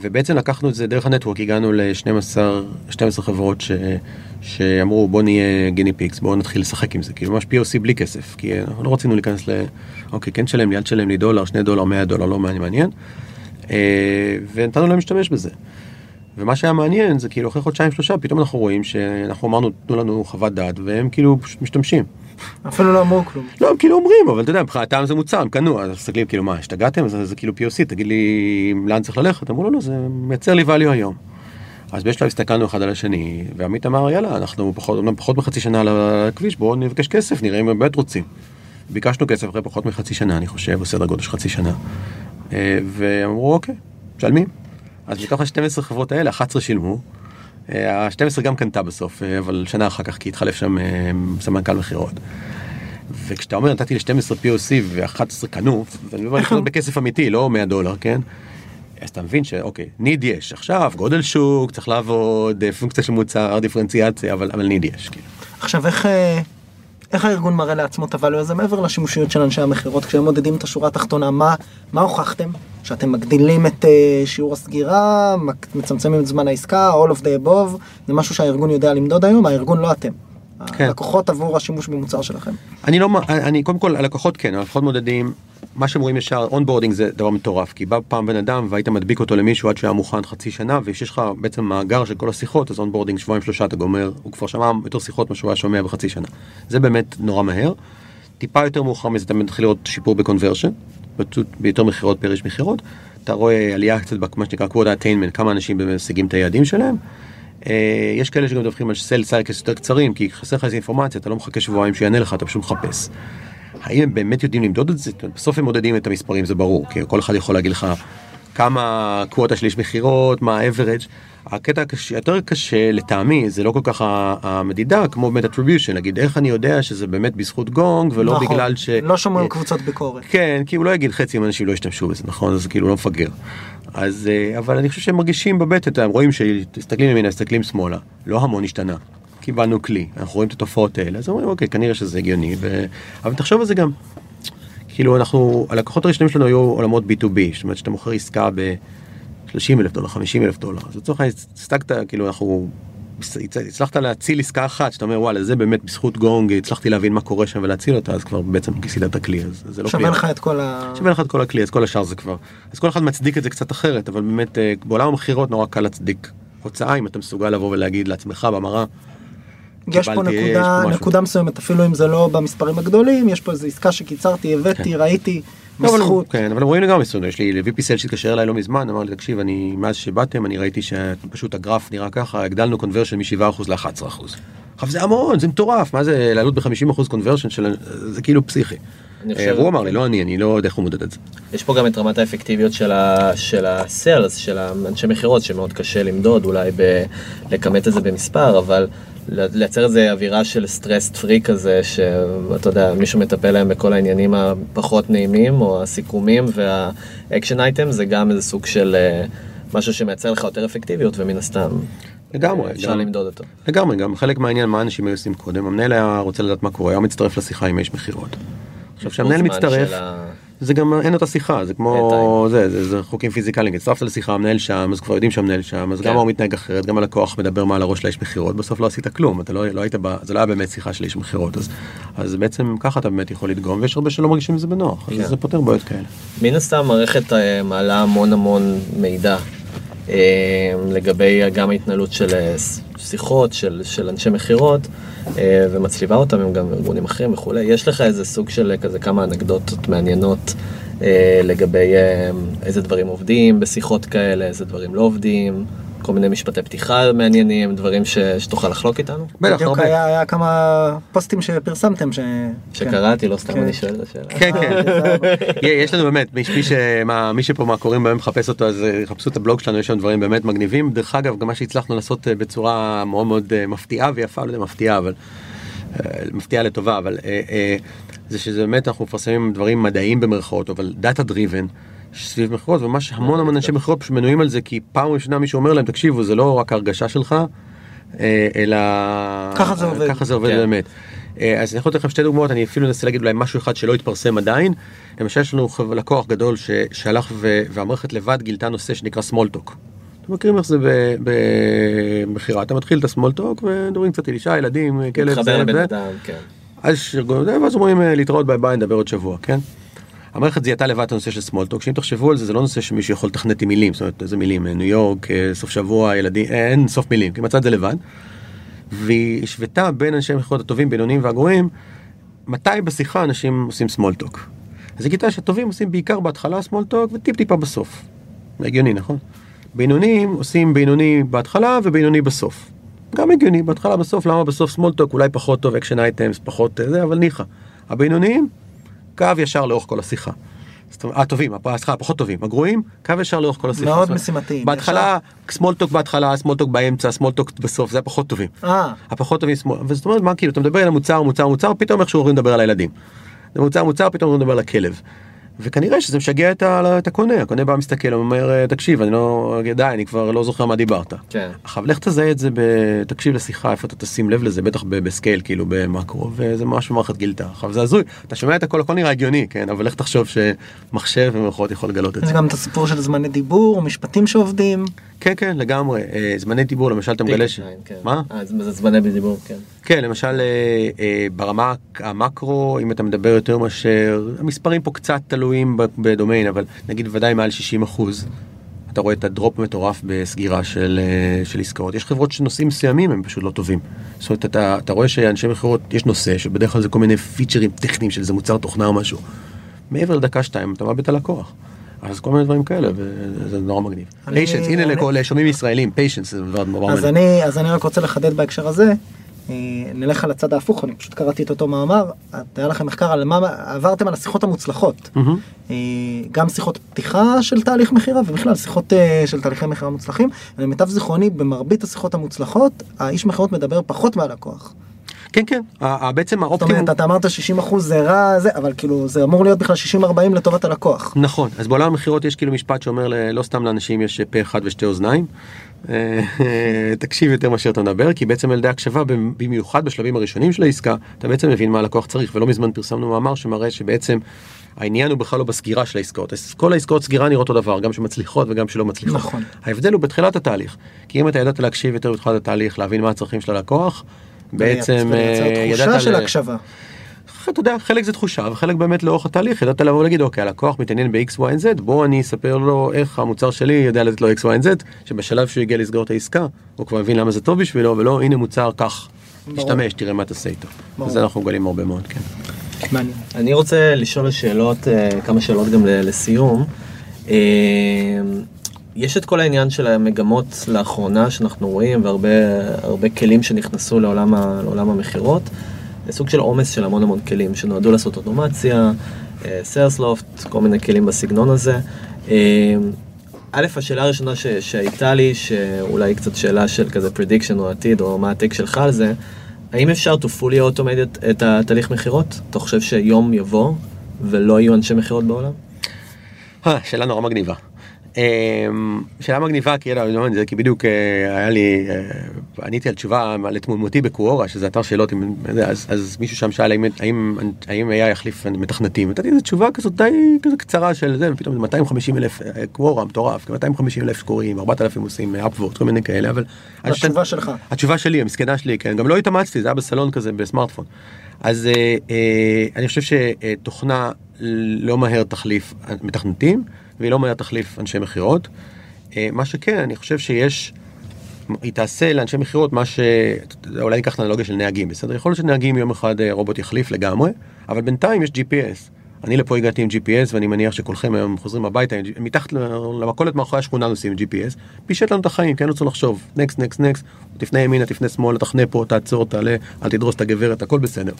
ובעצם לקחנו את זה דרך ה network, הגענו ל-12 חברות ש... שאמרו בוא נהיה guinea pigs, בוא נתחיל לשחק עם זה, כאילו ממש POC בלי כסף, כי אנחנו לא רצינו להיכנס ל... אוקיי, כן תשלם לי, אל תשלם לי דולר, שני דולר, 100 דולר, לא מעניין, מעניין. אה, ונתנו להם להשתמש בזה. ומה שהיה מעניין זה כאילו אחרי חודשיים שלושה פתאום אנחנו רואים שאנחנו אמרנו תנו לנו חוות דעת והם כאילו פשוט משתמשים. אפילו לא אמרו כלום. לא הם כאילו אומרים אבל אתה יודע מבחינתם זה מוצר הם קנו אז מסתכלים כאילו מה השתגעתם זה, זה כאילו POC תגיד לי לאן צריך ללכת אמרו לנו זה מייצר לי value היום. אז בשלב הסתכלנו אחד על השני ועמית אמר יאללה אנחנו פחות אמנם פחות מחצי שנה על הכביש בואו נבקש כסף נראה אם הם באמת רוצים. ביקשנו כסף אחרי פחות מחצי שנה אני חושב או סדר גודל של חצי שנה. אה, ואמרו אוקיי משלמים. אז מתוך ה-12 חברות האלה 11 שילמו. ה-12 גם קנתה בסוף אה, אבל שנה אחר כך כי התחלף שם אה, סמנכ"ל מכירות. וכשאתה אומר נתתי ל-12 POC ו-11 קנו, ואני לקנות בכסף אמיתי לא 100 דולר כן. אז אתה מבין שאוקיי ניד יש עכשיו גודל שוק צריך לעבוד אה, פונקציה של מוצר דיפרנציאציה אבל אבל ניד יש. כאילו. עכשיו איך אה, איך הארגון מראה לעצמו את הvalue הזה מעבר לשימושיות של אנשי המכירות כשהם מודדים את השורה התחתונה מה מה הוכחתם שאתם מגדילים את אה, שיעור הסגירה מצמצמים את זמן העסקה all of the above זה משהו שהארגון יודע למדוד היום הארגון לא אתם. כן. הלקוחות עבור השימוש במוצר שלכם. אני לא, אני קודם כל הלקוחות כן, הלקוחות מודדים, מה שהם רואים ישר, onboarding זה דבר מטורף, כי בא פעם בן אדם והיית מדביק אותו למישהו עד שהיה מוכן חצי שנה, וכשיש לך בעצם מאגר של כל השיחות, אז onboarding שבועיים שלושה אתה גומר, הוא כבר שמע יותר שיחות ממה שהוא היה שומע בחצי שנה. זה באמת נורא מהר. טיפה יותר מאוחר מזה אתה מתחיל לראות שיפור ב conversion, ביותר מכירות פר איש מכירות, אתה רואה עלייה קצת במה שנקרא quota attainment, כמה אנשים משיגים את היעדים שלהם. אה, יש כאלה שגם מדווחים על sales cycles יותר קצרים, כי חסר לך איזה אינפורמציה, אתה לא מחכה שבועיים שיענה לך, אתה פשוט מחפש. האם הם באמת יודעים למדוד את זה? בסוף הם מודדים את המספרים, זה ברור, כי כל אחד יכול להגיד לך כמה quota של איש מכירות, מה ה-average. הקטע הקשה, יותר קשה לטעמי, זה לא כל כך המדידה, כמו באמת attribution, נגיד איך אני יודע שזה באמת בזכות גונג ולא נכון, בגלל ש... לא שומעים אה, קבוצות ביקורת. כן, כי הוא לא יגיד חצי מהאנשים לא ישתמשו בזה, נכון? אז כאילו לא מפגר. אז, אה, אבל אני חושב שהם מרגישים בבטן, הם רואים שתסתכלים ימינה, מסתכלים שמאלה, לא המון השתנה. קיבלנו כלי, אנחנו רואים את התופעות האלה, אז אומרים אוקיי, כנראה שזה הגיוני, ו... אבל תחשוב על זה גם. כאילו אנחנו, הלקוחות הראשונים שלנו היו עולמות B2B, זאת אומרת שאתה מוכר עסקה ב-30 אלף דולר, 50 אלף דולר, אז לצורך העניין הסתגת, כאילו אנחנו, הצלחת להציל עסקה אחת, שאתה אומר וואלה זה באמת בזכות גונג, הצלחתי להבין מה קורה שם ולהציל אותה, אז כבר בעצם כיסית את הכלי, אז זה לא. שווה לך את כל ה... שווה לך את כל הכלי, אז כל השאר זה כבר. אז כל אחד מצדיק את זה קצת אחרת, אבל באמת אה, בעולם המכירות נורא קל להצדיק הוצאה אם אתה מסוגל לבוא ולהגיד לעצמך במראה. יש פה קיבלתי, יש נקודה, פה משהו. נקודה מסוימת אפילו אם זה לא במספרים הגדולים יש פה איזו עסקה שקיצרתי הבאתי ראיתי לא, אבל- בזכות. כן, אבל רואים לגמרי סטודנט, יש לי VP Sales שהתקשר אליי לא מזמן, אמר לי תקשיב אני מאז שבאתם אני ראיתי שפשוט הגרף נראה ככה, הגדלנו conversion מ-7% ל-11%. עכשיו זה המון, זה מטורף, מה זה לעלות ב-50% conversion של זה כאילו פסיכי. אה, חושב- הוא אמר לי לא אני, אני לא יודע איך הוא מודד את זה. יש פה גם את רמת האפקטיביות של, ה, של האנשי מכירות, שמאוד קשה למדוד, אולי ב, לכמת את זה במספר, אבל לייצר איזה אווירה של סטרס פרי כזה, שאתה יודע, מישהו מטפל להם בכל העניינים הפחות נעימים, או הסיכומים והאקשן אייטם, זה גם איזה סוג של אה, משהו שמייצר לך יותר אפקטיביות, ומן הסתם לגמרי, אפשר למדוד אותו. לגמרי, גם חלק מהעניין מה אנשים היו עושים קודם, המנהל היה רוצה לדעת מה קורה, היה מצטרף לשיחה עם האיש מכירות. עכשיו כשהמנהל מצטרף, של ה- זה גם אין אותה שיחה זה כמו זה, זה זה חוקים פיזיקליים הצטרפת לשיחה המנהל שם אז כבר יודעים שהמנהל שם אז כן. גם הוא מתנהג אחרת גם הלקוח מדבר מעל הראש לאיש מכירות בסוף לא עשית כלום אתה לא, לא היית ב, זה לא היה באמת שיחה של איש מכירות אז, אז בעצם ככה אתה באמת יכול לדגום ויש הרבה שלא מרגישים עם זה בנוח כן. אז זה פותר בעיות כאלה. מן הסתם המערכת אה, מעלה המון המון מידע לגבי גם ההתנהלות של אה, שיחות של, של אנשי מכירות אה, ומצליבה אותם עם גם ארגונים אחרים וכולי. יש לך איזה סוג של אה, כזה כמה אנקדוטות מעניינות אה, לגבי אה, איזה דברים עובדים בשיחות כאלה, איזה דברים לא עובדים, כל מיני משפטי פתיחה מעניינים, דברים ש, שתוכל לחלוק איתנו? בטח בדיוק הרבה. היה היה כמה פוסטים שפרסמתם ש... שקראתי, לא סתם כן. אני שואל את השאלה. כן כן יש לנו באמת מי, מי, שמה, מי שפה מהקוראים באמת מחפש אותו אז אה, חפשו את הבלוג שלנו יש שם דברים באמת מגניבים דרך אגב גם מה שהצלחנו לעשות אה, בצורה מאוד מאוד אה, מפתיעה ויפה לא יודע מפתיעה אבל אה, מפתיעה לטובה אבל אה, אה, זה שזה באמת אנחנו מפרסמים דברים מדעיים במרכאות אבל data driven. סביב מכירות וממש המון המון אנשי מכירות פשוט מנויים על זה כי פעם ראשונה מישהו אומר להם תקשיבו זה לא רק הרגשה שלך אה, אלא ככה זה עובד. ככה זה עובד כן. באמת. אה, אז אני יכול לתת לכם שתי דוגמאות, אני אפילו אנסה להגיד אולי משהו אחד שלא התפרסם עדיין. למשל יש לנו לקוח גדול שהלך ו- והמערכת לבד גילתה נושא שנקרא small talk. אתם מכירים איך זה במכירה, אתה מתחיל את ה small talk ומדברים קצת על אישה, ילדים, כלב, זה, זה. כן. אז יש ארגון, ואז אומרים אה, להתראות ביי ביי נדבר עוד שבוע, כן? המערכת זיהתה לבד את הנושא של small talk, שאם תחשבו על זה, זה לא נושא שמישהו יכול לתכנת עם מילים, זאת אומרת, איזה מילים, אה, ניו יורק, אה, סוף שבוע, ילדים, אה, אין סוף מילים, כי מצא את זה לבד. והיא השוותה בין אנשי המכירות הטובים, בינוניים והגרועים, מתי בשיחה אנשים עושים small talk. אז היא גילתה שהטובים עושים בעיקר בהתחלה small talk וטיפ טיפה בסוף. הגיוני, נכון? בינוניים עושים בינוני בהתחלה ובינוני בסוף. גם הגיוני, בהתחלה בסוף, למה בסוף small talk אולי פחות טוב, action items, פחות אה, זה, אבל ניחא. הבינוניים, קו ישר לאורך כל השיחה. הטובים, הפ- סליחה, הפחות טובים, הגרועים, קו ישר לאורך כל השיחה. מאוד משימתיים, בהתחלה, small talk בהתחלה, small talk באמצע, small talk בסוף, זה הפחות טובים. אה, הפחות טובים וזאת אומרת מה כאילו אתה מדבר על המוצר מוצר מוצר פתאום איכשהו עוברים לדבר על הילדים. זה מוצר מוצר פתאום עוברים לדבר על הכלב. וכנראה שזה משגע את, ה- את הקונה, הקונה בא מסתכל אומר "אה, תקשיב אני לא, די אני כבר לא זוכר מה דיברת. כן. עכשיו לך תזהה את זה, ב... תקשיב לשיחה איפה אתה תשים לב לזה בטח בסקייל כאילו במקרו וזה ממש במערכת גילתה. עכשיו זה הזוי, אתה שומע את הכל הכל נראה הגיוני כן אבל לך תחשוב שמחשב במירכאות יכול לגלות את זה זה. גם את הסיפור של זמני דיבור, משפטים שעובדים. כן כן לגמרי אה, זמני דיבור למשל אתה מגלה ש... כן. מה? אה, זה זמני בדיבור, כן. כן, למשל אה, ברמה המקרו, אם אתה מדבר יותר מאשר, המספרים פה קצת תלויים בדומיין, אבל נגיד ודאי מעל 60 אחוז, אתה רואה את ה drop מטורף בסגירה של, אה, של עסקאות. יש חברות שנושאים מסוימים הם פשוט לא טובים. זאת אומרת, אתה, אתה רואה שאנשי מכירות, יש נושא שבדרך כלל זה כל מיני פיצ'רים טכניים של איזה מוצר תוכנה או משהו. מעבר לדקה שתיים אתה מאבד את הלקוח. אז כל מיני דברים כאלה, וזה נורא מגניב. patience, הנה לכל- לשומעים ישראלים, patience זה דבר נורא מעניין. אני, אז אני רק רוצה לחדד בהקשר הזה. אה, נלך על הצד ההפוך, אני פשוט קראתי את אותו מאמר, היה לכם מחקר על מה עברתם על השיחות המוצלחות. אה, גם שיחות פתיחה של תהליך מכירה ובכלל שיחות אה, של תהליכי מכירה מוצלחים. למיטב זיכרוני במרבית השיחות המוצלחות האיש מכירות מדבר פחות מהלקוח. כן, כן, בעצם זאת האופטימום... אומרת אתה אמרת 60% זה רע זה אבל כאילו זה אמור להיות בכלל 60-40 לטובת הלקוח. נכון, אז בעולם המכירות יש כאילו משפט שאומר לא סתם לאנשים יש פה אחד ושתי אוזניים. אה, תקשיב יותר מאשר אתה מדבר, כי בעצם על ידי הקשבה, במיוחד בשלבים הראשונים של העסקה, אתה בעצם מבין מה הלקוח צריך, ולא מזמן פרסמנו מאמר שמראה שבעצם העניין הוא בכלל לא בסגירה של העסקאות. כל העסקאות סגירה נראות אותו דבר, גם שמצליחות וגם שלא מצליחות. נכון. ההבדל הוא בתחילת התהליך, כי אם אתה ידעת להקשיב יותר בתחילת התהליך, להבין מה הצרכים של הלקוח, בעצם אה, תחושה ידעת של ל- הקשבה. אתה יודע, חלק זה תחושה וחלק באמת לאורך התהליך ידעת לבוא ולהגיד אוקיי הלקוח מתעניין ב-X, Y, Z בוא אני אספר לו איך המוצר שלי יודע לתת לו X, Y, Z שבשלב שהוא הגיע לסגור את העסקה הוא כבר מבין למה זה טוב בשבילו ולא הנה מוצר כך ברור. תשתמש תראה מה תעשה איתו. וזה אנחנו מגלים הרבה מאוד כן. מעניין. אני רוצה לשאול שאלות, אה, כמה שאלות גם לסיום. אה, יש את כל העניין של המגמות לאחרונה שאנחנו רואים והרבה הרבה כלים שנכנסו לעולם המכירות. סוג של עומס של המון המון כלים שנועדו לעשות אוטומציה, סיירסלופט, כל מיני כלים בסגנון הזה. אה, א', השאלה הראשונה ש, שהייתה לי, שאולי קצת שאלה של כזה prediction או עתיד, או מה הטייק שלך על זה, האם אפשר to fully automate את התהליך מכירות? אתה חושב שיום יבוא ולא יהיו אנשי מכירות בעולם? אה, שאלה נורא מגניבה. אמ, שאלה מגניבה כי אלא, לא, זה כי בדיוק אה, היה לי אה, עניתי על תשובה על תמונותי בקוורה שזה אתר שאלות אז, אז מישהו שם שאל האם האם האם היה יחליף מתכנתים נתתי איזה תשובה כזאת די כזה קצרה של זה ופתאום זה 250 אלף אה, קוורה מטורף 250 אלף קוראים 4,000 עושים אפוורד כל מיני כאלה אבל חושב- התשובה שלך. התשובה שלי המסכנה שלי כן גם לא התאמצתי זה היה בסלון כזה בסמארטפון אז אני חושב שתוכנה לא מהר תחליף מתכנתים והיא לא מהר תחליף אנשי מכירות. אה, מה שכן אני חושב שיש היא תעשה לאנשי מכירות מה ש... אולי ניקח את האנלוגיה של נהגים בסדר יכול להיות שנהגים יום אחד אה, רובוט יחליף לגמרי אבל בינתיים יש GPS. אני לפה הגעתי עם GPS ואני מניח שכולכם היום חוזרים הביתה מתחת למכולת מאחורי השכונה נוסעים עם GPS פישט לנו את החיים כן רוצה לחשוב next next next תפנה ימינה תפנה שמאלה תחנה פה תעצור תעלה אל תדרוס את הגברת הכל בסדר.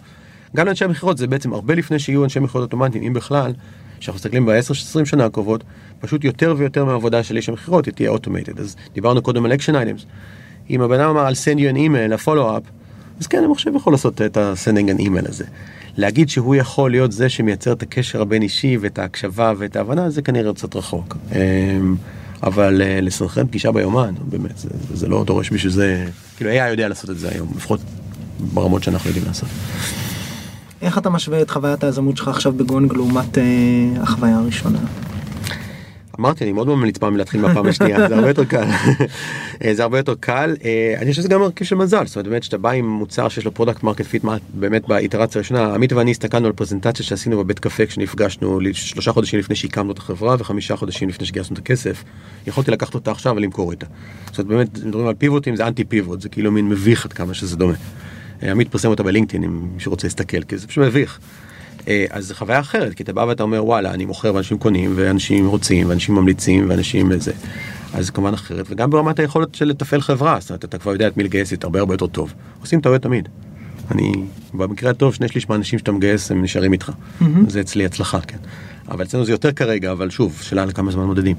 גם לאנשי המכירות זה בעצם הרבה לפני שיהיו אנשי מכירות אוטומטיים אם בכלל. כשאנחנו מסתכלים ב-10-20 שנה הקרובות פשוט יותר ויותר מהעבודה של איש המכירות היא תהיה automated אז דיברנו קודם על action items. אם הבן אדם אמר על send you an email, ה-follow-up, אז כן, המחשב יכול לעשות את ה-sending an email הזה. להגיד שהוא יכול להיות זה שמייצר את הקשר הבין אישי ואת ההקשבה ואת ההבנה, זה כנראה קצת רחוק. אמ, אבל אה, לסנכרן פגישה ביומן, באמת, זה, זה לא דורש בשביל זה, כאילו AI יודע לעשות את זה היום, לפחות ברמות שאנחנו יודעים לעשות. איך אתה משווה את חוויית היזמות שלך עכשיו בגונג לעומת אה, החוויה הראשונה? אמרתי, אני מאוד ממליץ פעם להתחיל מהפעם השנייה, זה הרבה יותר קל. אה, זה הרבה יותר קל. אה, אני חושב שזה גם מרכיב של מזל, זאת אומרת, באמת, שאתה בא עם מוצר שיש לו product market fit, באמת באיטרציה הראשונה, עמית ואני הסתכלנו על פרזנטציה שעשינו בבית קפה כשנפגשנו שלושה חודשים לפני שהקמנו את החברה וחמישה חודשים לפני שגייסנו את הכסף. יכולתי לקחת אותה עכשיו ולמכור איתה. זאת אומרת, באמת, מדברים על פיבוטים, זה אנטי פיבוט, זה כאילו מין מביך עד כמה שזה דומה. עמית פרסם אותה בלינקדאין, אם מישהו רוצה להסתכל, כי זה פשוט מביך. אה, אז זו חוויה אחרת, כי אתה בא ואתה אומר וואלה, אני מוכר ואנשים קונים, ואנשים רוצים, ואנשים ממליצים, ואנשים זה. אז זה כמובן אחרת, וגם ברמת היכולת של לתפעל חברה, זאת אומרת, אתה כבר יודע את מי לגייס את הרבה הרבה יותר טוב. עושים טעויות תמיד. אני, במקרה הטוב, שני שליש מהאנשים שאתה מגייס הם נשארים איתך. זה אצלי הצלחה, כן. אבל אצלנו זה יותר כרגע, אבל שוב, שאלה לכמה זמן מודדים.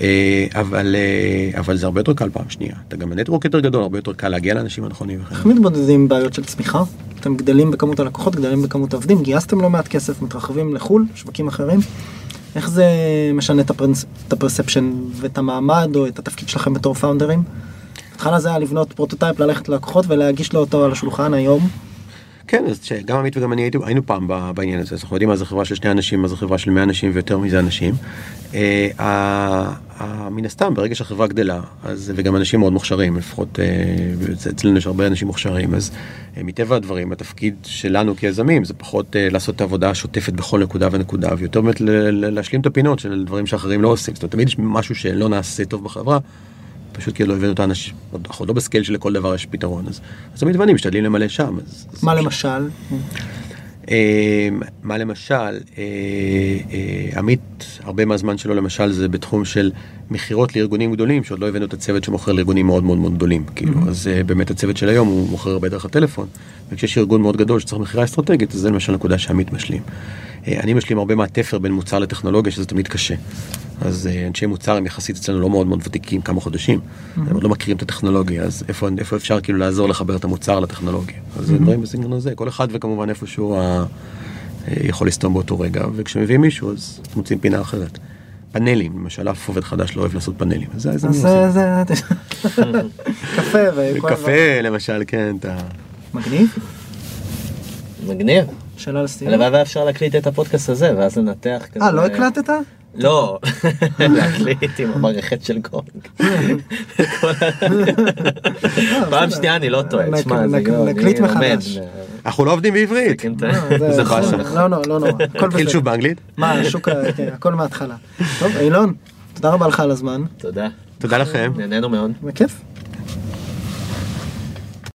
אה, אבל, אה, אבל זה הרבה יותר קל פעם שנייה. אתה גם בנטוורק יותר גדול, הרבה יותר קל להגיע לאנשים הנכונים. איך מתמודדים בעיות של צמיחה? אתם גדלים בכמות הלקוחות, גדלים בכמות העובדים, גייסתם לא מעט כסף, מתרחבים לחו"ל, שווקים אחרים. איך זה משנה את הפרנס- את ה perception ואת המעמד או את התפקיד שלכם בתור פאונדרים? בהתחלה זה היה לבנות prototype, ללכת ללקוחות ולהגיש לו אותו על השולחן היום. כן, אז שגם עמית וגם אני היינו, היינו פעם בעניין הזה, אז אנחנו יודעים מה זה חברה של שני אנשים, מה זה חברה של 100 אנשים ויותר מזה אנשים. אה, ה- ה- מן הסתם, ברגע שהחברה גדלה, אז, וגם אנשים מאוד מוכשרים, לפחות אה, אצ- אצלנו יש הרבה אנשים מוכשרים, אז אה, מטבע הדברים, התפקיד שלנו כיזמים זה פחות אה, לעשות את העבודה השוטפת בכל נקודה ונקודה, ויותר באמת להשלים את הפינות של דברים שאחרים לא עושים. זאת אומרת, תמיד יש משהו שלא נעשה טוב בחברה. פשוט כי לא הבאנו את האנשים, אנחנו לא בסקייל שלכל דבר יש פתרון, אז, אז תמיד ואני משתדלים למלא שם. אז, אז מה למשל? אה, מה למשל, אה, אה, עמית, הרבה מהזמן שלו למשל זה בתחום של מכירות לארגונים גדולים, שעוד לא הבאנו את הצוות שמוכר לארגונים מאוד מאוד מאוד גדולים. כאילו, אז אה, באמת הצוות של היום הוא מוכר הרבה דרך הטלפון, וכשיש ארגון מאוד גדול שצריך מכירה אסטרטגית, אז זה למשל נקודה שעמית משלים. אני משלים הרבה מהתפר בין מוצר לטכנולוגיה, שזה תמיד קשה. אז אה, אנשי מוצר הם יחסית אצלנו לא מאוד מאוד ותיקים, כמה חודשים. הם עוד לא מכירים את הטכנולוגיה, אז איפה, איפה אפשר כאילו לעזור לחבר את המוצר לטכנולוגיה. אז זה דברים בסגנון הזה, כל אחד וכמובן איפשהו ה... אה, יכול לסתום באותו רגע, וכשמביאים מישהו אז מוצאים פינה אחרת. פאנלים, למשל אף עובד חדש לא אוהב לעשות פאנלים, אז זה אז זה קפה וכל קפה למשל, כן, אתה... מגניב? מגניב. שאלה לסיום. הלוואי והיה אפשר להקליט את הפודקאסט הזה ואז לנתח כזה. אה, לא הקלטת? לא, להקליט עם המערכת של גונג. פעם שנייה אני לא טועה, תשמע, זה לא, נקליט. מחדש. אנחנו לא עובדים בעברית. כן, לא, זה באסה. לא, לא, לא, לא, הכל נתחיל בסדר. שוב באנגלית? מה, השוק, ה- כן, הכל מההתחלה. טוב, אילון, תודה רבה לך על הזמן. תודה. תודה לכם. נהנינו מאוד. בכיף.